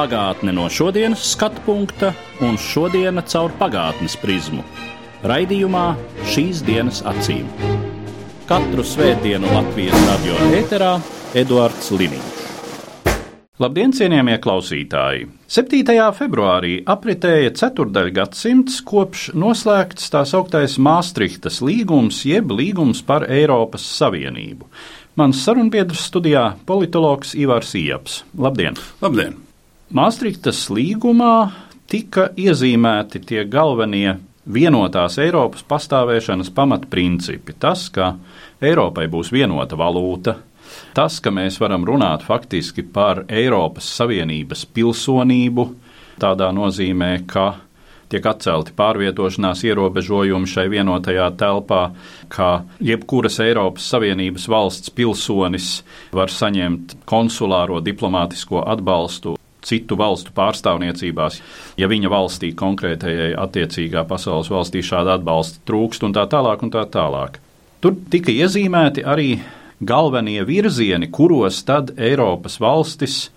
Pagātne no šodienas skatu punkta un šodienas caur pagātnes prizmu. Raidījumā šīs dienas acīm. Katru svētdienu Latvijas radio eterā Eduards Liniņš. Labdien, cienījamie klausītāji! 7. februārī apritēja ceturdaļgadsimts kopš noslēgts tā sauktais Maastrichtas līgums, jeb līgums par Eiropas Savienību. Mans sarunbiedrs studijā - politologs Ivars Ieps. Labdien! Labdien! Maastrichtas līgumā tika iezīmēti tie galvenie vienotās Eiropas pastāvēšanas pamatprincipi. Tas, ka Eiropai būs vienota valūta, tas, ka mēs varam runāt faktiski par Eiropas Savienības pilsonību, tādā nozīmē, ka tiek atcelti pārvietošanās ierobežojumi šai vienotajā telpā, ka jebkuras Eiropas Savienības valsts pilsonis var saņemt konsulāro diplomātisko atbalstu citu valstu pārstāvniecībās, ja viņa valstī konkrētajai attiecīgā pasaules valstī šāda atbalsta trūkst un tā tālāk un tā tālāk. Tur tika iezīmēti arī galvenie virzieni, kuros tad Eiropas valstis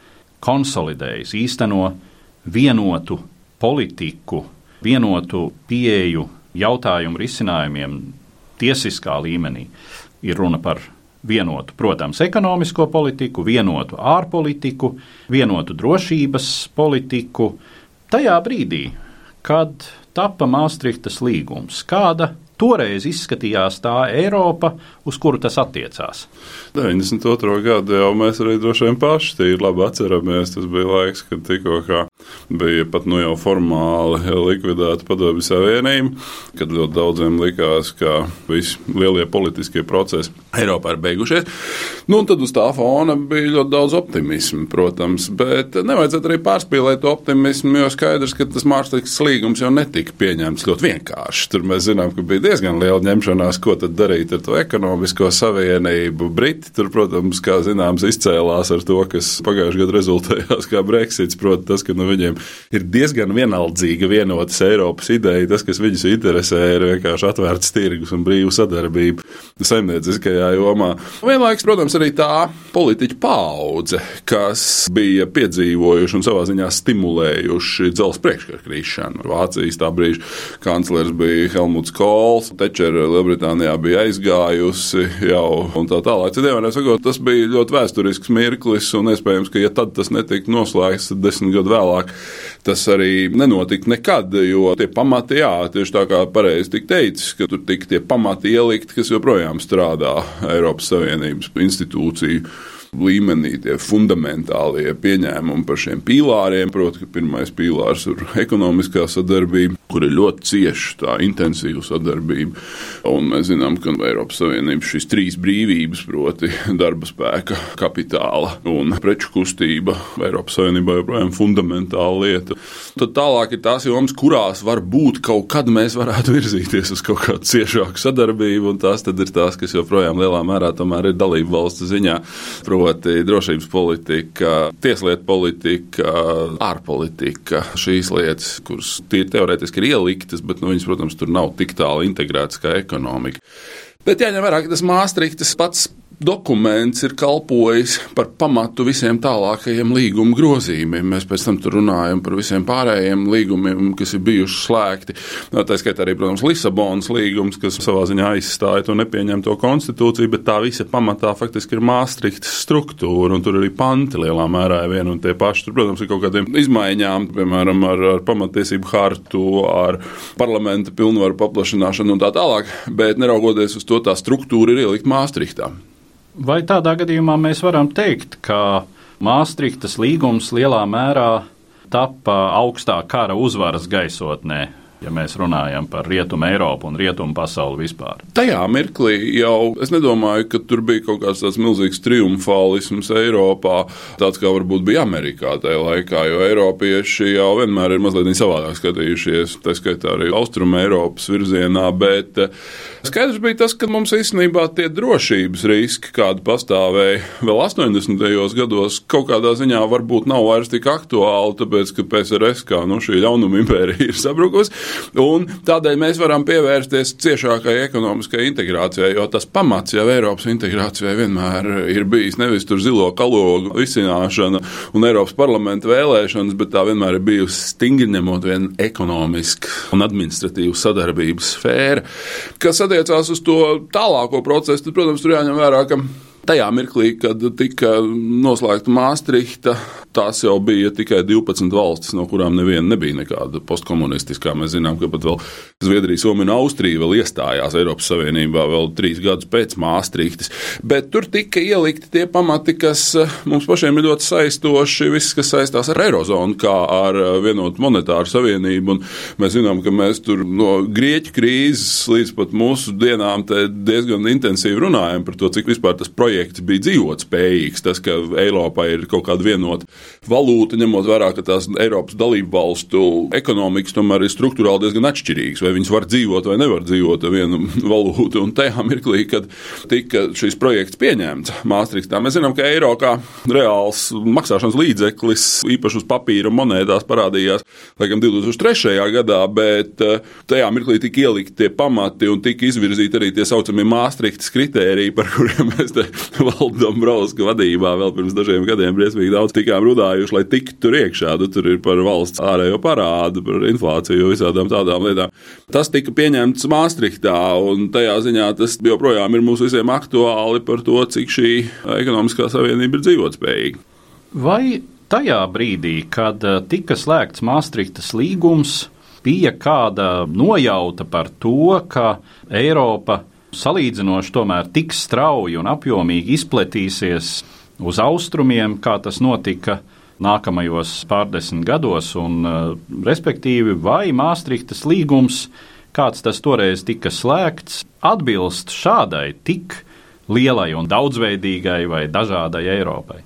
konsolidējas, īsteno vienotu politiku, vienotu pieeju jautājumu risinājumiem tiesiskā līmenī. Ir runa par vienotu, protams, ekonomisko politiku, vienotu ārpolitiku, vienotu drošības politiku. Tajā brīdī, kad tapa Maastrichtas līgums, kāda toreiz izskatījās tā Eiropa, uz kuru tas attiecās. 92. gadu jau mēs arī droši vien paši tīri labi atceramies. Tas bija laiks, kad tikko bija pat nu jau formāli likvidēta padomju savienība, kad ļoti daudziem likās, ka visi lielie politiskie procesi Eiropā ir beigušies. Nu, tad uz tā fona bija ļoti daudz optimismu, protams, bet nevajadzētu arī pārspīlēt optimismu, jo skaidrs, ka tas Mākslinieks līgums jau netika pieņemts ļoti vienkārši. Tur mēs zinām, ka bija diezgan liela ņemšanās, ko tad darīt ar to ekonomisko savienību. Briti tur, protams, kā zināms, izcēlās ar to, kas pagājušajā gadā rezultējās kā Brexits, proti tas, ka no viņiem ir diezgan vienaldzīga vienotas Eiropas ideja. Tas, kas viņus interesē, ir vienkārši atvērts tirgus un brīva sadarbība saimnieciskajā jomā. Vienlaikus, protams, arī tā politiķa paudze, kas bija piedzīvojuši un savā ziņā stimulējuši dzelzceļa priekškara krišanu. Vācijas tā brīža kanclers bija Helmuts Kols, Tečera Lielbritānijā bija aizgājusi jau un tā tālāk. Citiem vārdiem sakot, tas bija ļoti vēsturisks mirklis un iespējams, ka ja tad tas netika noslēgts, tad desmit gadu vēlāk tas arī nenotika nekad, jo tie pamati, jā, tieši tā kā pareizi tika teicis, ka tur tika tie pamati ielikt, kas joprojām strādā Eiropas Savienības institūciju līmenī, tie fundamentālie pieņēmumi par šiem pīlāriem. Protams, ka pirmais pīlārs ir ekonomiskā sadarbība, kur ir ļoti cieša tā intensīva sadarbība. Un mēs zinām, ka Eiropas Savienības šīs trīs brīvības, proti, darba spēka, kapitāla un preču kustība, Eiropas Savienībā joprojām fundamentāla lieta. Tad tālāk ir tās jomas, kurās varbūt kaut kad mēs varētu virzīties uz kaut kādu ciešāku sadarbību, un tās ir tās, kas joprojām lielā mērā ir dalību valsts ziņā. Proti, drošības politika, tieslietu politika, ārpolitika, šīs lietas, kuras tīri teorētiski ir ieliktas, bet nu, viņas, protams, tur nav tik tālu integrētas kā ekonomika. Bet jāņem vērā, ka tas Māstrihtas pats dokuments ir kalpojis par pamatu visiem tālākajiem līguma grozījumiem. Mēs pēc tam runājam par visiem pārējiem līgumiem, kas ir bijuši slēgti. No, tā skaitā arī, protams, Lisabonas līgums, kas savā ziņā aizstāja to nepieņemto konstitūciju, bet tā visa pamatā faktiski ir Maastrichtas struktūra, un tur arī panti lielā mērā ir viena un tie paši. Tur, protams, ir kaut kādiem izmaiņām, piemēram, ar, ar pamatiesību hartu, ar parlamenta pilnvaru paplašināšanu un tā tālāk, bet neraugoties uz to, tā struktūra ir ielikt Maastrichtā. Vai tādā gadījumā mēs varam teikt, ka Māstrihtas līgums lielā mērā tapa augstā kara uzvaras gaisotnē? Ja mēs runājam par rietumu Eiropu un rietumu pasauli vispār. Tajā mirklī jau es nedomāju, ka tur bija kaut kāds tāds milzīgs triumfālisms Eiropā, tāds kā varbūt bija Amerikā tajā laikā, jo Eiropieši jau vienmēr ir mazliet savādāk skatījušies, tā skaitā arī Austrum Eiropas virzienā, bet eh, skaidrs bija tas, ka mums īstenībā tie drošības riski, kādi pastāvēja vēl 80. gados, kaut kādā ziņā varbūt nav vairs tik aktuāli, tāpēc, ka PSRS kā nu, šī ļaunuma impērija ir sabrukusi. Un tādēļ mēs varam pievērsties ciešākai ekonomiskai integrācijai, jo tas pamats jau Eiropas integrācijai vienmēr ir bijis nevis tur zilo kalogu visināšana un Eiropas parlamenta vēlēšanas, bet tā vienmēr ir bijusi stingri ņemot vien ekonomisku un administratīvu sadarbības sfēra. Kas attiecās uz to tālāko procesu, tad, protams, tur jāņem vērā, ka Tajā mirklī, kad tika noslēgta Maastrichta, tās jau bija tikai 12 valstis, no kurām neviena nebija nekāda postkomunistiskā. Mēs zinām, ka pat vēl Zviedrija, Somija un Austrija vēl iestājās Eiropas Savienībā vēl trīs gadus pēc Maastrichtas. Bet tur tika ielikti tie pamati, kas eh, mums pašiem ir ļoti saistoši, viss, kas saistās ar Eirozonu, kā ar eh, vienotu monetāru savienību. Un mēs zinām, ka mēs tur no Grieķu krīzes līdz pat mūsu dienām diezgan intensīvi runājam par to, cik vispār tas projekts projekts bija dzīvotspējīgs. Tas, ka Eiropā ir kaut kāda vienota valūta, ņemot vērā, ka tās Eiropas dalību valstu ekonomikas tomēr ir struktūrāli diezgan atšķirīgas. Vai viņas var dzīvot vai nevar dzīvot ar vienu valūtu. Un tajā mirklī, kad tika šis projekts pieņemts Māstrīstā, mēs zinām, ka eiro kā reāls maksāšanas līdzeklis īpaši uz papīra monētās parādījās laikam 2003. gadā, bet eh, tajā mirklī tika ielikt tie pamati un tika izvirzīti arī tie saucamie Māstrītas kritēriji, par kuriem mēs Valda Dombrovska vadībā vēl pirms dažiem gadiem briesmīgi daudz tikām runājuši, lai tiktu tur iekšā. Nu, tur ir par valsts ārējo parādu, par inflāciju, visādām tādām lietām. Tas tika pieņemts Maastrichtā, un tajā ziņā tas joprojām ir mums visiem aktuāli par to, cik šī ekonomiskā savienība ir dzīvotspējīga. Vai tajā brīdī, kad eh, tika slēgts Maastrichtas līgums, bija kāda nojauta par to, ka Eiropa salīdzinoši tomēr tik strauji un apjomīgi izplatīsies uz austrumiem, kā tas notika nākamajos pārdesmit gados, un uh, respektīvi vai Māstrihtas līgums, kāds tas toreiz tika slēgts, atbilst šādai tik lielai un daudzveidīgai vai dažādai Eiropai.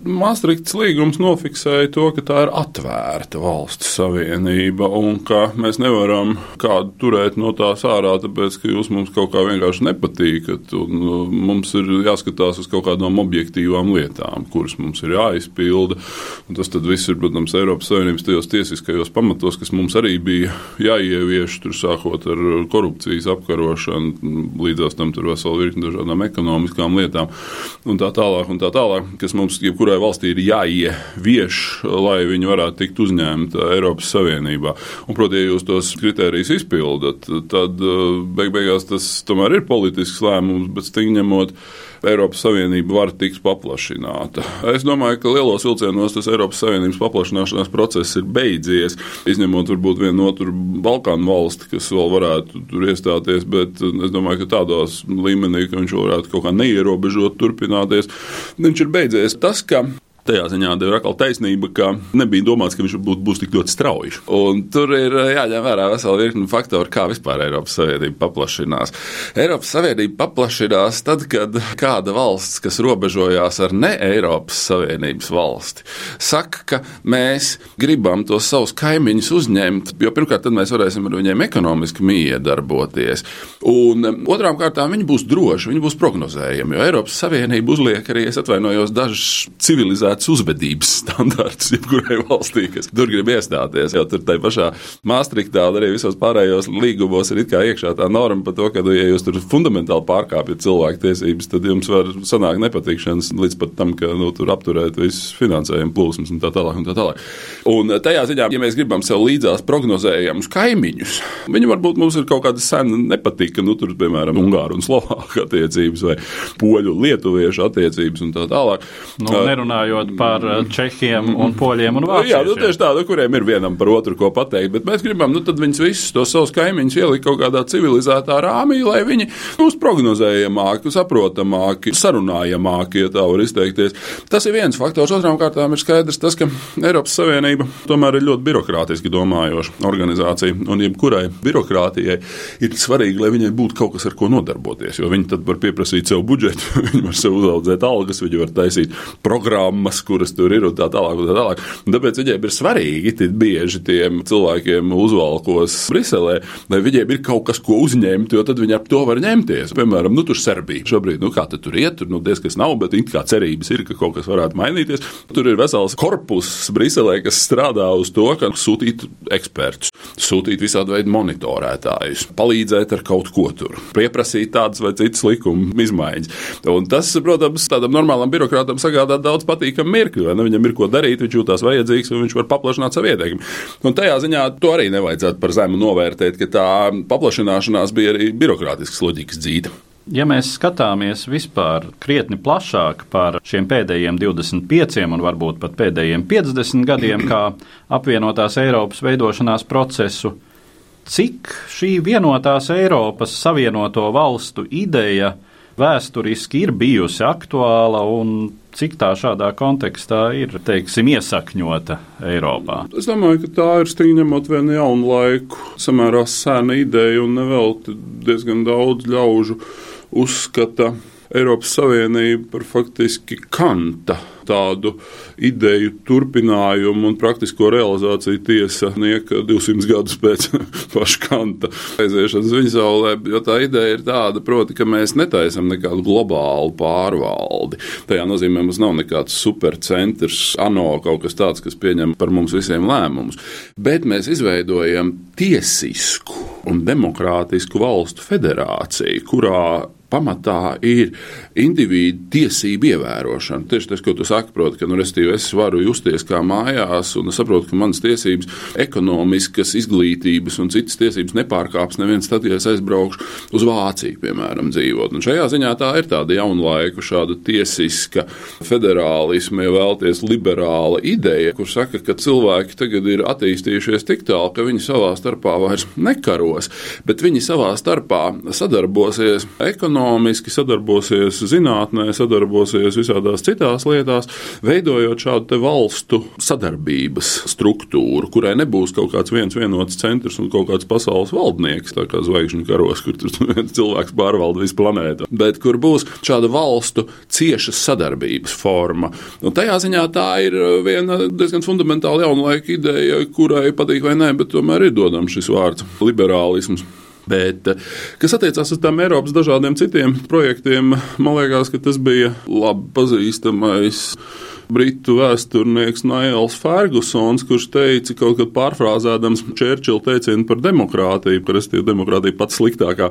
Maastrichts līgums nofiksēja to, ka tā ir atvērta valstu savienība un ka mēs nevaram kādu turēt no tās ārā, tāpēc ka jūs mums kaut kā vienkārši nepatīkat. Uh, mums ir jāskatās uz kaut kādām objektīvām lietām, kuras mums ir jāizpilda. Un tas viss ir, protams, Eiropas Savienības tajos tiesiskajos pamatos, kas mums arī bija jāievieš, tur sākot ar korupcijas apkarošanu, līdzās tam tur vesela virkni dažādām ekonomiskām lietām un tā tālāk, un tā tālāk kas mums jebkurā kurai valstī ir jāievieš, lai viņi varētu tikt uzņemta Eiropas Savienībā. Un, protams, ja jūs tos kritērijus izpildat, tad uh, beig beigās tas tomēr ir politisks lēmums, bet stingri ņemot. Eiropas Savienība var tikt paplašināta. Es domāju, ka lielos vilcienos tas Eiropas Savienības paplašināšanās process ir beidzies. Izņemot varbūt vienu otru Balkānu valsti, kas vēl varētu tur iestāties, bet es domāju, ka tādos līmenī, ka viņš varētu kaut kā neierobežot turpināties, viņš ir beidzies. Tas, ka Tajā ziņā ir atkal taisnība, ka nebija domāts, ka viņš būt, būs tik ļoti strauji. Un tur ir eh, jāņem vērā vesela virkni faktoru, kā vispār Eiropas Savienība paplašinās. Eiropas Savienība paplašinās tad, kad kāda valsts, kas robežojās ar ne Eiropas Savienības valsti, saka, ka mēs gribam tos savus kaimiņus uzņemt, jo pirmkārt, tad mēs varēsim ar viņiem ekonomiski miedarboties. Un um, otrām kārtām viņi būs droši, viņi būs prognozējami, jo Eiropas Savienība uzliek arī, es atvainojos, dažas civilizācijas harmonizēts uzvedības standarts jebkurai valstī, kas tur grib iestāties. Jo tur tajā pašā Maastrichtā, arī visos pārējos līgumos ir iekšā tā norma par to, ka, ja jūs tur fundamentāli pārkāpjat cilvēku tiesības, tad jums var sanākt nepatikšanas līdz pat tam, ka nu, tur apturēt visus finansējumu plūsmas un tā tālāk. Un tā tālāk. Un tajā ziņā, ja mēs gribam sev līdzās prognozējamus kaimiņus, viņi varbūt mums ir kaut kāda sena nepatika, nu, tur, piemēram, Ungāru un Slovāku attiecības vai poļu lietuviešu attiecības un tā tālāk. Nu, nerunājot runājot par uh, čehiem un poļiem un vāciešiem. Jā, nu, tieši tādu, kuriem ir vienam par otru ko pateikt, bet mēs gribam, nu, tad viņus visus tos savus kaimiņus ielikt kaut kādā civilizētā rāmī, lai viņi būs prognozējamāki, saprotamāki, sarunājamāki, ja tā var izteikties. Tas ir viens faktors. Otrām kārtām ir skaidrs tas, ka Eiropas Savienība tomēr ir ļoti birokrātiski domājoša organizācija, un jebkurai birokrātijai ir svarīgi, lai viņai būtu kaut kas, ar ko nodarboties, jo viņi tad var pieprasīt sev budžetu, viņi var sev uzaudzēt algas, viņi var taisīt programmas, kuras tur ir un tā tālāk. Un tā tālāk. Un tāpēc viņiem ir svarīgi, tik bieži tiem cilvēkiem uzvalkos Briselē, lai viņiem ir kaut kas, ko uzņemt, jo tad viņi ar to var ņemties. Piemēram, nu, tur Serbija šobrīd, nu, kā tur iet, tur nu, diezgan nav, bet it kā cerības ir, ka kaut kas varētu mainīties. Tur ir vesels korpus Briselē, kas strādā uz to, ka sūtīt ekspertus, sūtīt visādi veidu monitorētājus, palīdzēt ar kaut ko tur, pieprasīt tādas vai citas likuma izmaiņas. Un tas, protams, tādam normālam birokrātam sagādā daudz patīkamu mirkli, vai ne? Viņam ir ko darīt, viņš jūtas vajadzīgs un viņš var paplašināt savu ieteikumu. Un tajā ziņā to arī nevajadzētu par zemu novērtēt, ka tā paplašināšanās bija arī birokrātisks loģikas dzīve. Ja mēs skatāmies vispār krietni plašāk par šiem pēdējiem 25 un varbūt pat pēdējiem 50 gadiem, kā apvienotās Eiropas veidošanās procesu, cik šī vienotās Eiropas savienoto valstu ideja vēsturiski ir bijusi aktuāla un cik tā šādā kontekstā ir, teiksim, iesakņota Eiropā? Es domāju, ka tā ir stingri ņemot vienu jaunu laiku, samērā sena ideja un nevēl diezgan daudz ļaužu uzskata Eiropas Savienību par faktiski kanta tādu ideju turpinājumu un praktisko realizāciju tiesa nieka 200 gadus pēc paša kanta aiziešanas viņa saulē. Jo tā ideja ir tāda, proti, ka mēs netaisam nekādu globālu pārvaldi. Tajā nozīmē mums nav nekāds supercentrs, ANO kaut kas tāds, kas pieņem par mums visiem lēmumus. Bet mēs izveidojam tiesisku un demokrātisku valstu federāciju, kurā pamatā ir individu tiesību ievērošana. Tieši tas, ko tu saki, proti, ka nu, es varu justies kā mājās, un es saprotu, ka manas tiesības, ekonomiskas, izglītības un citas tiesības nepārkāps neviens tad, ja es aizbraukšu uz Vāciju, piemēram, dzīvot. Un šajā ziņā tā ir tāda jauna laika, šāda tiesiska federālisma, ja vēlties liberāla ideja, kur saka, ka cilvēki tagad ir attīstījušies tik tālu, ka viņi savā starpā vairs nekaros, bet viņi savā starpā sadarbosies ekonomiski ekonomiski, sadarbosies zinātnē, sadarbosies visādās citās lietās, veidojot šādu valstu sadarbības struktūru, kurai nebūs kaut kāds viens vienots centrs un kaut kāds pasaules valdnieks, tā kā zvaigžņu karos, kur viens cilvēks pārvalda visu planētu, bet kur būs šāda valstu ciešas sadarbības forma. Un tajā ziņā tā ir viena diezgan fundamentāla jauna laika ideja, kurai patīk vai nē, bet tomēr ir dodams šis vārds - liberālisms. Bet, eh, kas attiecās uz tām Eiropas dažādiem citiem projektiem, man liekas, ka tas bija labi pazīstamais britu vēsturnieks Nails Fergusons, kurš teica, kaut kad pārfrāzēdams Čērčila teicienu par demokrātiju, ka restīvi demokrātija pats sliktākā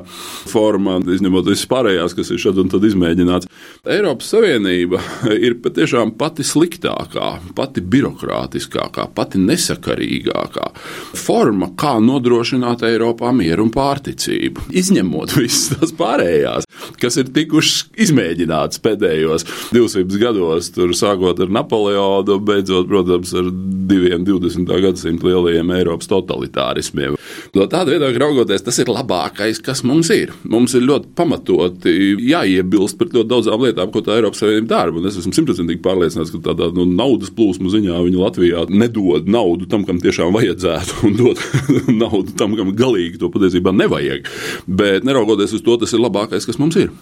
forma, izņemot visas pārējās, kas ir šad un tad izmēģināts. Eiropas Savienība ir patiešām pati sliktākā, pati birokrātiskākā, pati nesakarīgākā forma, kā nodrošināt Eiropā mieru un pārticību. Izņemot visas tās pārējās, kas ir tikušas izmēģinātas pēdējos 200 gados, tur sākot ar ar Napoleonu, beidzot, protams, ar diviem 20. gadsimta lielajiem Eiropas totalitārismiem. No tāda viedokļa raugoties, tas ir labākais, kas mums ir. Mums ir ļoti pamatoti jāiebilst pret ļoti daudzām lietām, ko tā Eiropas Savienība dara. Un es esmu simtprocentīgi pārliecināts, ka tādā nu, naudas plūsmu ziņā viņi Latvijā nedod naudu tam, kam tiešām vajadzētu, un dod naudu tam, kam galīgi to patiesībā nevajag. Bet neraugoties uz to, tas ir labākais, kas mums ir.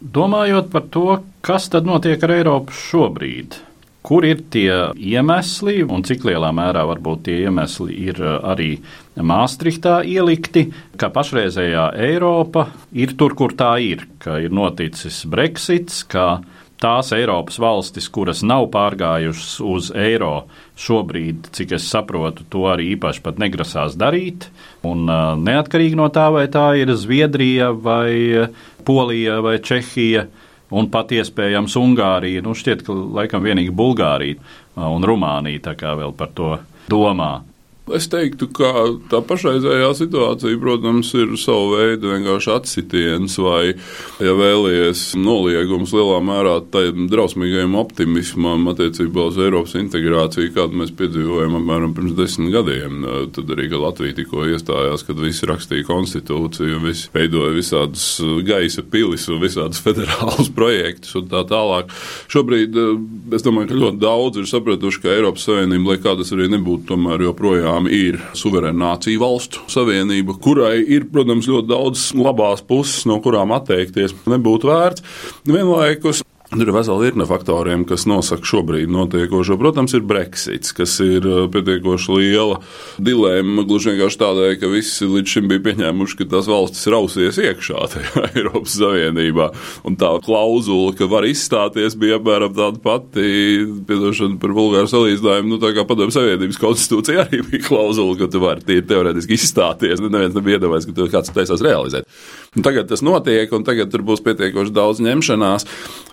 Domājot par to, kas tad notiek ar Eiropu šobrīd, Kur ir tie iemesli un cik lielā mērā varbūt tie iemesli ir uh, arī Māstrihtā ielikti, ka pašreizējā Eiropa ir tur, kur tā ir, ka ir noticis Brexits, ka tās Eiropas valstis, kuras nav pārgājušas uz eiro, šobrīd, cik es saprotu, to arī īpaši pat negrasās darīt. Un uh, neatkarīgi no tā, vai tā ir Zviedrija vai Polija vai Čehija un pat iespējams Ungārija. Nu, šķiet, ka laikam vienīgi Bulgārija un Rumānija tā kā vēl par to domā. Es teiktu, ka tā pašreizējā situācija, protams, ir sava veida vienkārši atsitiens vai, ja vēlies, noliegums lielā mērā tam drausmīgajam optimismam attiecībā uz Eiropas integrāciju, kādu mēs piedzīvojam apmēram pirms desmit gadiem. Tad arī, kad Latvija tikko iestājās, kad visi rakstīja konstitūciju, visi veidoja visādas gaisa pilis un visādas federālas projektus un tā tālāk. Šobrīd es domāju, ka ļoti daudz ir sapratuši, ka Eiropas Savienība, lai kā tas arī nebūtu, tomēr joprojām tiešām ir suverēna nācija valstu savienība, kurai ir, protams, ļoti daudz labās puses, no kurām atteikties nebūtu vērts. Vienlaikus Tur ir vesela virkne faktoriem, kas nosaka šobrīd notiekošo. Protams, ir Brexits, kas ir uh, pietiekoši liela dilemma. Gluži vienkārši tādēļ, ka visi līdz šim bija pieņēmuši, ka tās valstis rausies iekšā tajā Eiropas Savienībā. Un tā klauzula, ka var izstāties, bija apmēram tāda pati, piedošana par vulgāru salīdzinājumu. Nu, tā kā Padomju Savienības konstitūcija arī bija klauzula, ka tu vari tīri teorētiski izstāties. Nu, neviens nebija iedomājies, ka tu kāds taisās realizēt. Tagad tas notiek, un tagad tur būs pietiekoši daudz ņemšanās.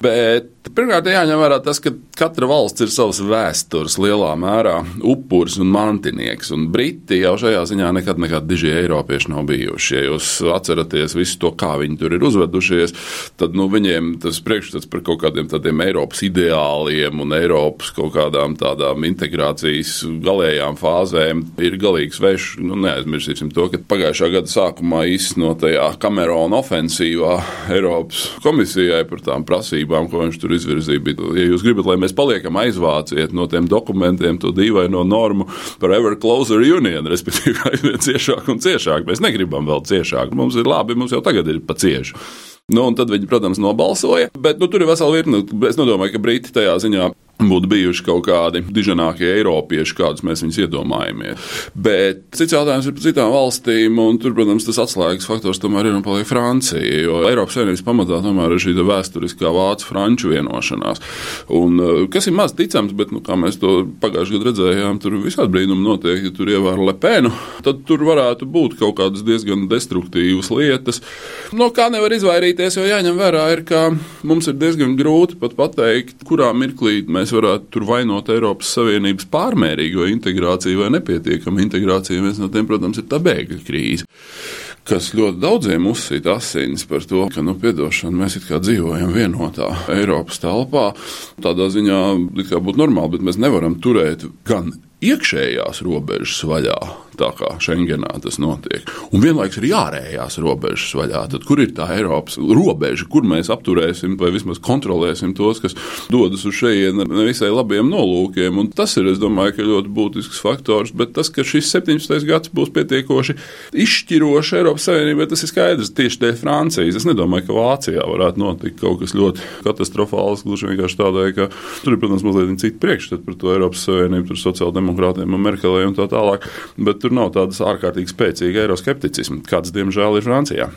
Bet pirmkārt, jāņem vērā tas, ka katra valsts ir savs vēstures lielā mērā upuris un mantinieks. Un Briti jau šajā ziņā nekad nekādi diži eiropieši nav bijuši. Ja jūs atceraties visu to, kā viņi tur ir uzvedušies, tad nu, viņiem tas priekšstats par kaut kādiem tādiem Eiropas ideāliem un Eiropas kaut kādām tādām integrācijas galējām fāzēm ir galīgi svešs. Nu, neaizmirsīsim to, ka pagājušā gada sākumā īstenotajā kamerā Kamerona ofensīvā Eiropas komisijai par tām prasībām, ko viņš tur izvirzīja. Bet, ja jūs gribat, lai mēs paliekam aizvāciet no tiem dokumentiem to dīvaino normu par ever closer union, respektīvi aizvien ciešāk un ciešāk, mēs negribam vēl ciešāk. Mums ir labi, mums jau tagad ir pa ciešu. Nu, tad viņi, protams, nobalsoja. Bet nu, tur ir vesela virkne. Es nedomāju, ka Briti tajā ziņā būtu bijuši kaut kādi diženākie eiropieši, kādus mēs viņus iedomājamies. Bet cits jautājums ir par citām valstīm, un tur, protams, tas atslēgas faktors tomēr ir un paliek Francija. Jo Eiropas Savienības pamatā tomēr ir šī vēsturiskā vācu-franču vienošanās. Un, eh, kas ir maz ticams, bet, nu, kā mēs to pagājušajā gadā redzējām, tur visādi brīnumi notiek, ja tur ievēro Lepenu, tad tur varētu būt kaut kādas diezgan destruktīvas lietas. No kā nevar izvairīties, jo jāņem vērā, ir, ka mums ir diezgan grūti pat pateikt, kurā mirklī mēs varētu tur vainot Eiropas Savienības pārmērīgo integrāciju vai nepietiekamu integrāciju. Viens no tiem, protams, ir tā bēgļu krīze kas ļoti daudziem uzsita asins par to, ka, nu, piedošana, mēs it kā dzīvojam vienotā Eiropas telpā. Tādā ziņā būtu normāli, bet mēs nevaram turēt gan iekšējās robežas vaļā, tā kā Schengenā tas notiek. Un vienlaikus ir ārējās robežas vaļā. Tad, kur ir tā Eiropas robeža, kur mēs apturēsim vai vismaz kontrolēsim tos, kas dodas uz šejienu nevisai labiem nolūkiem? Un tas ir, es domāju, ļoti būtisks faktors. Bet tas, ka šis 17. gads būs pietiekoši izšķirošs Eiropas Savienībai, tas ir skaidrs tieši dēļ Francijas. Es nedomāju, ka Vācijā varētu notikt kaut kas ļoti katastrofāls. Gluži vienkārši tādēļ, ka tur ir, protams, mazliet citi priekšstati par to Eiropas Savienību, tur sociāldemokrātiem un Merkelē un tā tālāk. Bet tur nav tādas ārkārtīgi spēcīga eiroskepticisma, kāds, diemžēl, ir Francijā.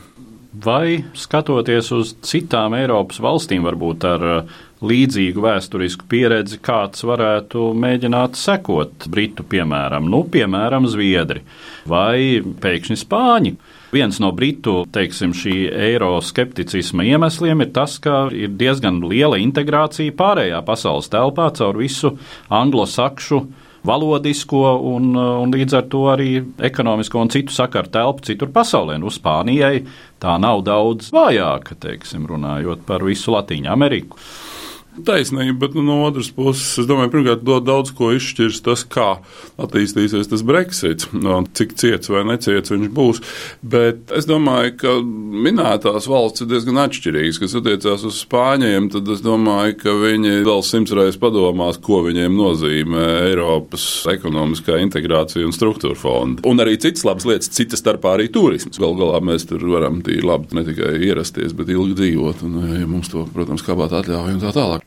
Vai skatoties uz citām Eiropas valstīm, varbūt ar uh, līdzīgu vēsturisku pieredzi, kāds varētu mēģināt sekot Britu piemēram, nu, piemēram, Zviedri vai pēkšņi Spāņi? Viens no britu teiksim, šī eiroskepticisma iemesliem ir tas, ka ir diezgan liela integrācija pārējā pasaules telpā caur visu anglosakšu valodisko un, un līdz ar to arī ekonomisko un citu sakaru telpu citur pasaulē. Nu, Spānijai tā nav daudz vājāka, teiksim, runājot par visu Latīņu Ameriku. Taisnība, bet nu, no otras puses, es domāju, pirmkārt, daudz ko izšķirs tas, kā attīstīsies tas Brexits, no cik ciets vai neciets viņš būs. Bet es domāju, ka minētās valsts ir diezgan atšķirīgas. Kas attiecās uz Spāņiem, tad es domāju, ka viņi vēl simts reizes padomās, ko viņiem nozīmē Eiropas ekonomiskā integrācija un struktūra fonda. Un arī citas labas lietas, citas starpā arī turisms. Galu galā mēs tur varam tīri labi ne tikai ierasties, bet ilgi dzīvot. Un, ja mums to, protams, kabāt atļauj un tā tālāk.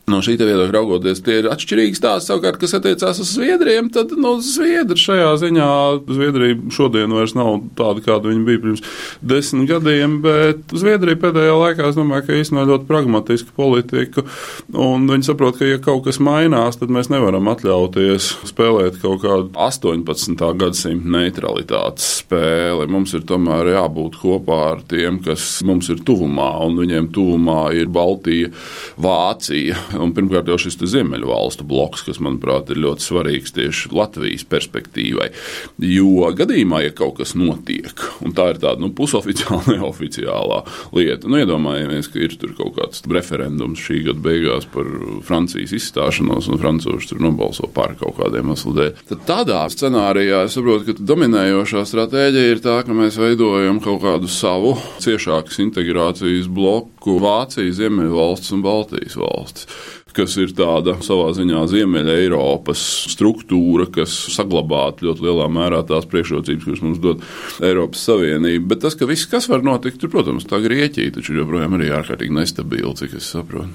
No šī viedokļa raugoties, tie ir atšķirīgi stāsti. Savukārt, kas attiecās uz Zviedriem, tad no nu, Zviedri šajā ziņā Zviedrija šodien vairs nav tāda, kāda viņa bija pirms desmit gadiem, bet Zviedrija pēdējā laikā, es domāju, ka īstenībā ļoti pragmatiska politika, un viņi saprot, ka ja kaut kas mainās, tad mēs nevaram atļauties spēlēt kaut kādu 18. gadsimta neutralitātes spēli. Mums ir tomēr jābūt kopā ar tiem, kas mums ir tuvumā, un viņiem tuvumā ir Baltija, Vācija Un pirmkārt, jau šis ziemeļu valstu bloks, kas, manuprāt, ir ļoti svarīgs tieši Latvijas perspektīvai. Jo gadījumā, ja kaut kas notiek, un tā ir tāda nu, pusoficiāla, neoficiālā lieta, nu, iedomājamies, ka ir kaut kāds referendums šī gada beigās par Francijas izstāšanos, un francūši tur nobalso par kaut kādiem iemesliem. Tad tādā scenārijā es saprotu, ka dominējošā stratēģija ir tā, ka mēs veidojam kaut kādu savu ciešākas integrācijas bloku Vācijas, Ziemeļvalsts un Baltijas valsts kas ir tāda savā ziņā Ziemeļa Eiropas struktūra, kas saglabātu ļoti lielā mērā tās priekšrocības, kuras mums dod Eiropas Savienība. Bet tas, ka viss, kas var notikt, tur, protams, tā Grieķija taču joprojām ir ārkārtīgi nestabila, cik es saprotu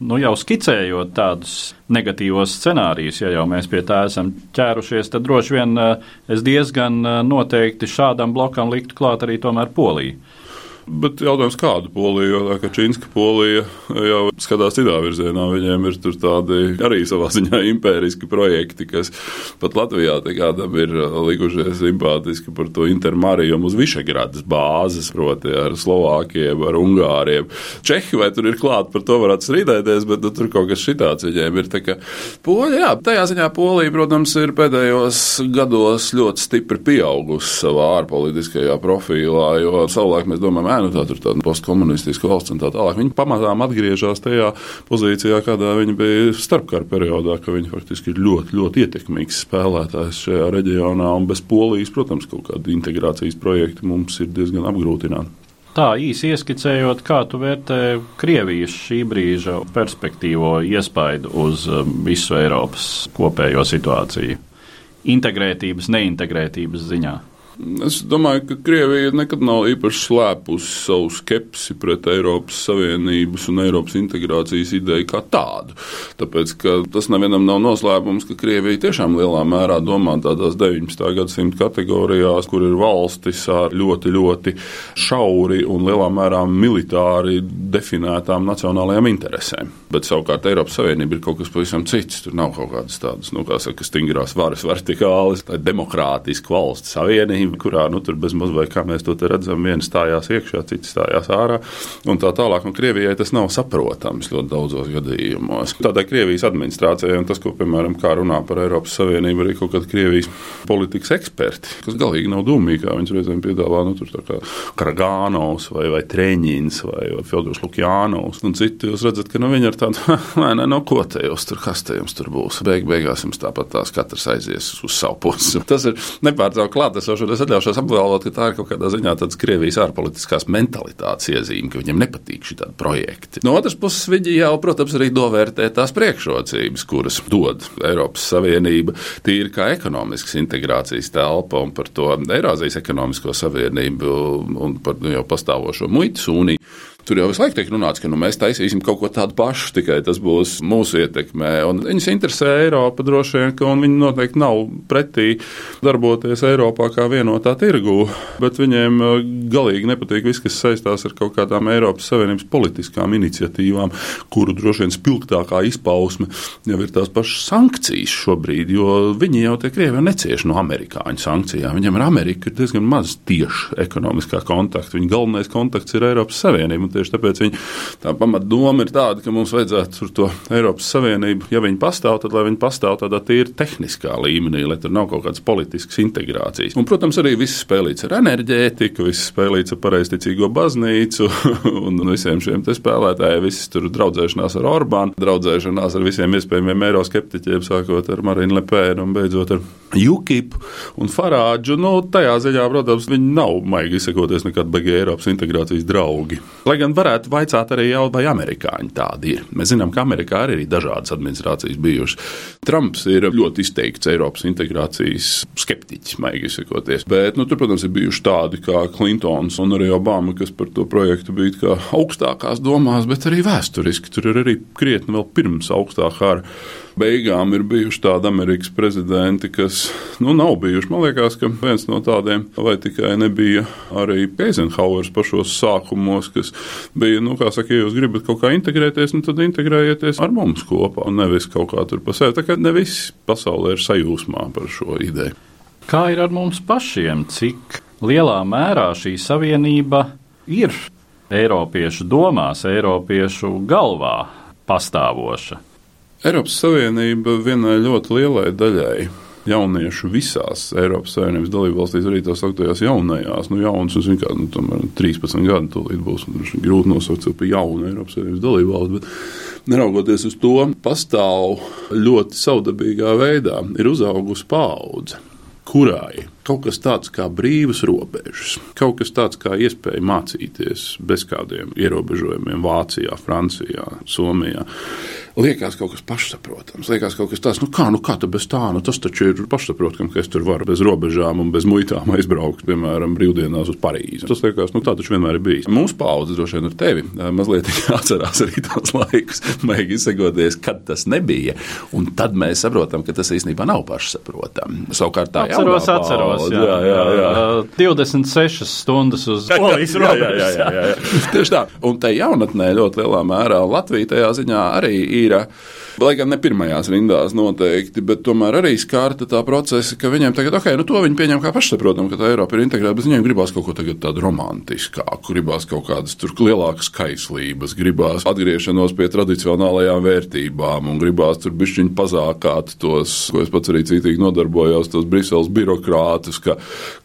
nu, jau skicējot tādus negatīvos scenārijus, ja jau mēs pie tā esam ķērušies, tad droši vien eh, es diezgan eh, noteikti šādam blokam liktu klāt arī Poliju. Bet jautājums, kādu poliju, jo Kačinska polija jau skatās citā virzienā. Viņiem ir tādi arī savā ziņā impēriski projekti, kas pat Latvijā kādam ir likušies simpātiski par to intermarījumu uz Višegradas bāzes, proti ar Slovākiem, ar Ungāriem. Čehi vai tur ir klāt, par to varētu strīdēties, bet nu, tur kaut kas šitāds viņiem ir. Poļa, jā, tajā ziņā Polija, protams, ir pēdējos gados ļoti stipri pieaugusi savā ārpolitiskajā profilā, jo savulaik mēs domājam, nu, tā ir tāda postkomunistiska valsts un tā tālāk. Viņi pamazām atgriežas tajā pozīcijā, kādā viņi bija starpkara periodā, ka viņi faktiski ir ļoti, ļoti ietekmīgs spēlētājs šajā reģionā. Un bez polijas, protams, kaut kāda integrācijas projekti mums ir diezgan apgrūtināti. Tā īsi ieskicējot, kā tu vērtē Krievijas šī brīža perspektīvo iespaidu uz um, visu Eiropas kopējo situāciju, integrētības, neintegrētības ziņā. Es domāju, ka Krievija nekad nav īpaši slēpusi savu skepsi pret Eiropas Savienības un Eiropas integrācijas ideju kā tādu. Tāpēc tas nevienam nav noslēpums, ka Krievija tiešām lielā mērā domā tādās 19. gadsimta kategorijās, kur ir valstis ar ļoti, ļoti šauri un lielā mērā militāri definētām nacionālajām interesēm. Bet savukārt Eiropas Savienība ir kaut kas pavisam cits. Tur nav kaut kādas tādas, nu, kā saka, stingrās varas vertikālas, tā ir demokrātiska valsts savienība savienība, kurā nu, tur bez maz vai kā mēs to redzam, viens stājās iekšā, cits stājās ārā. Un tā tālāk, un Krievijai tas nav saprotams ļoti daudzos gadījumos. Tādai Krievijas administrācijai, un tas, ko, piemēram, kā runā par Eiropas Savienību, arī kaut kādi Krievijas politikas eksperti, kas galīgi nav dūmīgi, kā viņas reizēm piedāvā, nu, tur tā kā Karagānovs vai, vai Treņins vai, vai Fjodors Lukjānovs un citi. Jūs redzat, ka nu, viņi ir tādi, ne, no ko te jūs tur, kas te jums tur būs. Beig beigās jums tāpat tās katrs aizies uz savu pusi. Tas ir nepārtraukti klātesošs es atļaušos apgalvot, ka tā ir kaut kādā ziņā tādas Krievijas ārpolitiskās mentalitātes iezīme, ka viņiem nepatīk šī tāda projekta. No otras puses, viņi jau, protams, arī dovērtē tās priekšrocības, kuras dod Eiropas Savienība, tīri kā ekonomiskas integrācijas telpa un par to Eirāzijas ekonomisko savienību un par nu, jau pastāvošo muitas uniju. Tur jau visu laiku tiek runāts, ka nu, mēs taisīsim kaut ko tādu pašu, tikai tas būs mūsu ietekmē. Un viņus interesē Eiropa droši vien, ka viņi noteikti nav pretī darboties Eiropā kā vienotā tirgū, bet viņiem uh, galīgi nepatīk viss, kas saistās ar kaut kādām Eiropas Savienības politiskām iniciatīvām, kuru droši vien spilgtākā izpausme jau ir tās pašas sankcijas šobrīd, jo viņi jau tie Krievi necieš no amerikāņu sankcijām. Viņam ar Ameriku ir diezgan maz tieši ekonomiskā kontakta. Viņa galvenais kontakts ir Eiropas Savienība. Tieši tāpēc viņa tā pamatdoma ir tāda, ka mums vajadzētu tur to Eiropas Savienību, ja viņi pastāv, tad lai viņi pastāv tādā tīri tehniskā līmenī, lai tur nav kaut kādas politiskas integrācijas. Un, protams, arī viss spēlīts ar enerģētiku, viss spēlīts ar pareizticīgo baznīcu un visiem šiem spēlētājiem, visas tur draudzēšanās ar Orbānu, draudzēšanās ar visiem iespējamiem eiroskeptiķiem, sākot ar Marinu Lepēnu un beidzot ar UKIP un Farāģu. Nu, tajā ziņā, protams, viņi nav, maigi izsakoties, nekādi beigti Eiropas integrācijas draugi. Lai gan varētu vaicāt arī jau, vai amerikāņi tādi ir. Mēs zinām, ka Amerikā ir arī dažādas administrācijas bijušas. Trumps ir ļoti izteikts Eiropas integrācijas skeptiķis, maigi izsakoties. Bet, nu, tur, protams, ir bijuši tādi kā Clintons un arī Obama, kas par to projektu bija augstākās domās, bet arī vēsturiski. Tur ir arī krietni vēl pirms augstā kara beigām ir bijuši tādi Amerikas prezidenti, kas nu, nav bijuši. Man liekas, ka viens no tādiem vai tikai nebija arī Eizenhauers pašos sākumos, kas bija, nu, kā saka, ja jūs gribat kaut kā integrēties, nu, tad integrējieties ar mums kopā un nevis kaut kā tur pa sevi. Tā kā ne visi pasaulē ir sajūsmā par šo ideju. Kā ir ar mums pašiem? Cik lielā mērā šī savienība ir Eiropiešu domās, Eiropiešu galvā pastāvoša? Eiropas Savienība vienai ļoti lielai daļai jauniešu visās Eiropas Savienības dalībvalstīs, arī tās augtajās jaunajās, nu, jaunas, zinu, kā nu, tomēr 13 gadi tūlīt būs, un grūti nosaukt sev par jaunu Eiropas Savienības dalībvalsti, neraugoties uz to, pastāv ļoti saudabīgā veidā, ir uzaugusi paudze kurai kaut kas tāds kā brīvas robežas, kaut kas tāds kā iespēja mācīties bez kādiem ierobežojumiem Vācijā, Francijā, Somijā liekas kaut kas pašsaprotams. Liekas kaut kas tāds, nu kā, nu kā bez tā, nu tas taču ir pašsaprotams, ka es tur varu bez robežām un bez muitām aizbraukt, piemēram, brīvdienās uz Parīzi. Tas liekas, nu tā taču vienmēr ir bijis. Mūsu paudze droši vien ar tevi mazliet atcerās arī tos laikus, vajag izsakoties, kad tas nebija. Un tad mēs saprotam, ka tas īstenībā nav pašsaprotami. Savukārt tā ir. Atceros, atceros. Jā, jā, jā, jā. 26 stundas uz polijas robežas. Tieši tā. Un te jaunatnē ļoti lielā mērā Latvija tajā ziņā arī ir lai gan ne pirmajās rindās noteikti, bet tomēr arī skārta tā procesa, ka viņiem tagad, ok, nu to viņi pieņem kā pašsaprotam, ka tā Eiropa ir integrēta, bet viņiem gribās kaut ko tādu romantiskāku, gribās kaut kādas tur lielākas kaislības, gribās atgriešanos pie tradicionālajām vērtībām un gribās tur bišķiņu pazākāt tos, ko es pats arī cītīgi nodarbojos, tos Briseles birokrātus, ka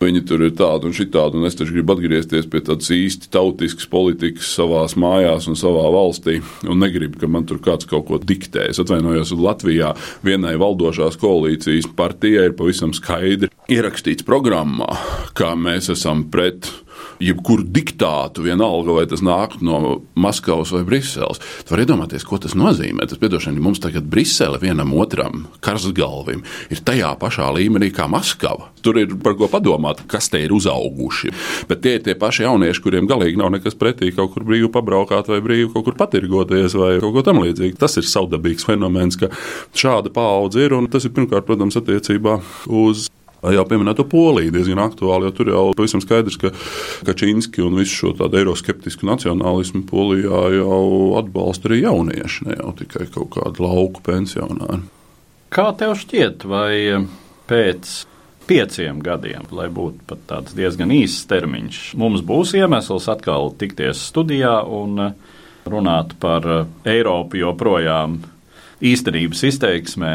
viņi tur ir tādi un šitādi, un es taču gribu atgriezties pie tādas īsti tautiskas politikas savās mājās un savā valstī, un negribu, ka man tur kāds kaut ko diktē. Es atvainojos, Latvijā vienai valdošās koalīcijas partijai ir pavisam skaidri ierakstīts programmā, kā mēs esam pret jebkuru diktātu, vienalga vai tas nāk no Maskavas vai Briseles. Tu vari iedomāties, ko tas nozīmē. Tas, piedošana, mums tagad Brisele vienam otram, karsgalvim, ir tajā pašā līmenī kā Maskava. Tur ir par ko padomāt, kas te ir uzauguši. Bet tie ir tie paši jaunieši, kuriem galīgi nav nekas pretī kaut kur brīvi pabraukāt vai brīvi kaut kur patirgoties vai kaut ko tamlīdzīgu. Tas ir savdabīgs fenomens, ka šāda paudze ir un tas ir pirmkārt, protams, attiecībā uz jau pieminēto Poliju diezgan aktuāli, jo tur jau pavisam skaidrs, ka Kačinski un visu šo tādu eiroskeptisku nacionālismu Polijā jau atbalsta arī jaunieši, ne jau tikai kaut kādu lauku pensionāri. Kā tev šķiet, vai pēc pieciem gadiem, lai būtu pat tāds diezgan īss termiņš, mums būs iemesls atkal tikties studijā un runāt par Eiropu joprojām īstenības izteiksmē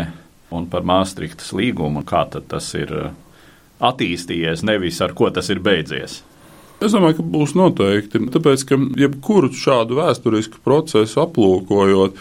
un par Māstrihtas līgumu, kā tas ir uh, attīstījies, nevis ar ko tas ir beidzies. Es domāju, ka būs noteikti. Tāpēc, ka jebkuru šādu vēsturisku procesu aplūkojot,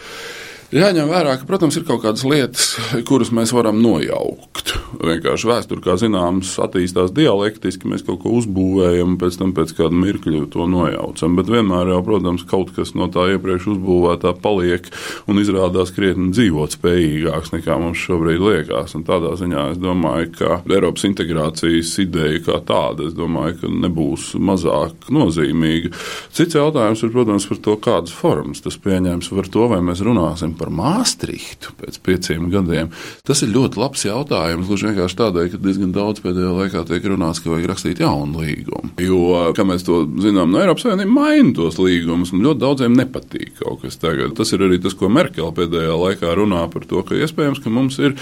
Jāņem vērā, ka, protams, ir kaut kādas lietas, kuras mēs varam nojaukt. Vienkārši vēsture, kā zināms, attīstās dialektiski, mēs kaut ko uzbūvējam, pēc tam pēc kāda mirkļa to nojaucam. Bet vienmēr jau, protams, kaut kas no tā iepriekš uzbūvētā paliek un izrādās krietni dzīvot spējīgāks nekā mums šobrīd liekas. Un tādā ziņā es domāju, ka Eiropas integrācijas ideja kā tāda, es domāju, ka nebūs mazāk nozīmīga. Cits jautājums ir, protams, par to, kādas formas tas pieņems, par to, vai mēs runāsim par Maastrichtu pēc pieciem gadiem? Tas ir ļoti labs jautājums. Gluži vienkārši tādēļ, ka diezgan daudz pēdējā laikā tiek runāts, ka vajag rakstīt jaunu līgumu. Jo, kā mēs to zinām, no Eiropas Savienības maina tos līgumus, un ļoti daudziem nepatīk kaut kas tagad. Tas ir arī tas, ko Merkele pēdējā laikā runā par to, ka iespējams, ka mums ir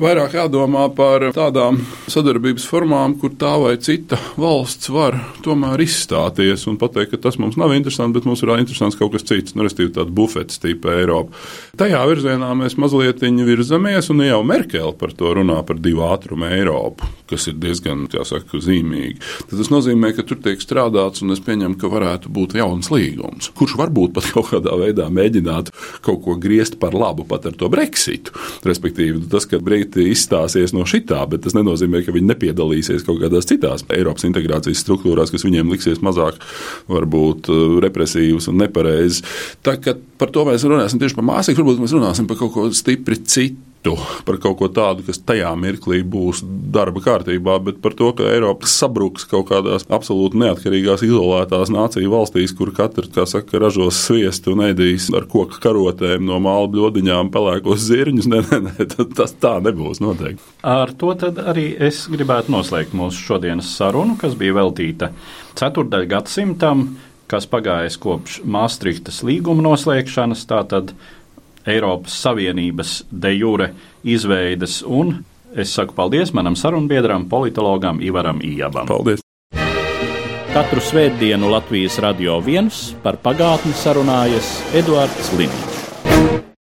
vairāk jādomā par tādām sadarbības formām, kur tā vai cita valsts var tomēr izstāties un pateikt, ka tas mums nav interesanti, bet mums ir interesants kaut kas cits, nu, respektīvi tāda bufetes tipa Eiropa. Tajā virzienā mēs mazliet virzamies, un jau Merkele par to runā par divu ātrumu Eiropu, kas ir diezgan jāsaka, zīmīgi. Tad tas nozīmē, ka tur tiek strādāts, un es pieņemu, ka varētu būt jauns līgums, kurš varbūt pat kaut kādā veidā mēģinātu kaut ko griezt par labu pat ar to Brexitu. Respektīvi, tas, ka Briti izstāsies no šitā, bet tas nenozīmē, ka viņi nepiedalīsies kaut kādās citās Eiropas integrācijas struktūrās, kas viņiem liksies mazāk varbūt represīvas un nepareizas. Tā kā par to mēs runāsim tieši par mākslinieks varbūt mēs runāsim par kaut ko stipri citu, par kaut ko tādu, kas tajā mirklī būs darba kārtībā, bet par to, ka Eiropa sabruks kaut kādās absolūti neatkarīgās, izolētās nāciju valstīs, kur katrs, kā saka, ražos sviestu un ēdīs ar koku karotēm no māla bļodiņām pelēkos zirņus. Nē, nē, nē, tas tā nebūs noteikti. Ar to arī es gribētu noslēgt mūsu šodienas sarunu, kas bija veltīta ceturdaļgadsimtam kas pagājis kopš Maastrichtas līguma noslēgšanas. Tātad Eiropas Savienības de jure izveidas, un es saku paldies manam sarunbiedram, politologam Ivaram Ijabam. Paldies! Katru svētdienu Latvijas radio viens par pagātni sarunājas Eduards Līniju.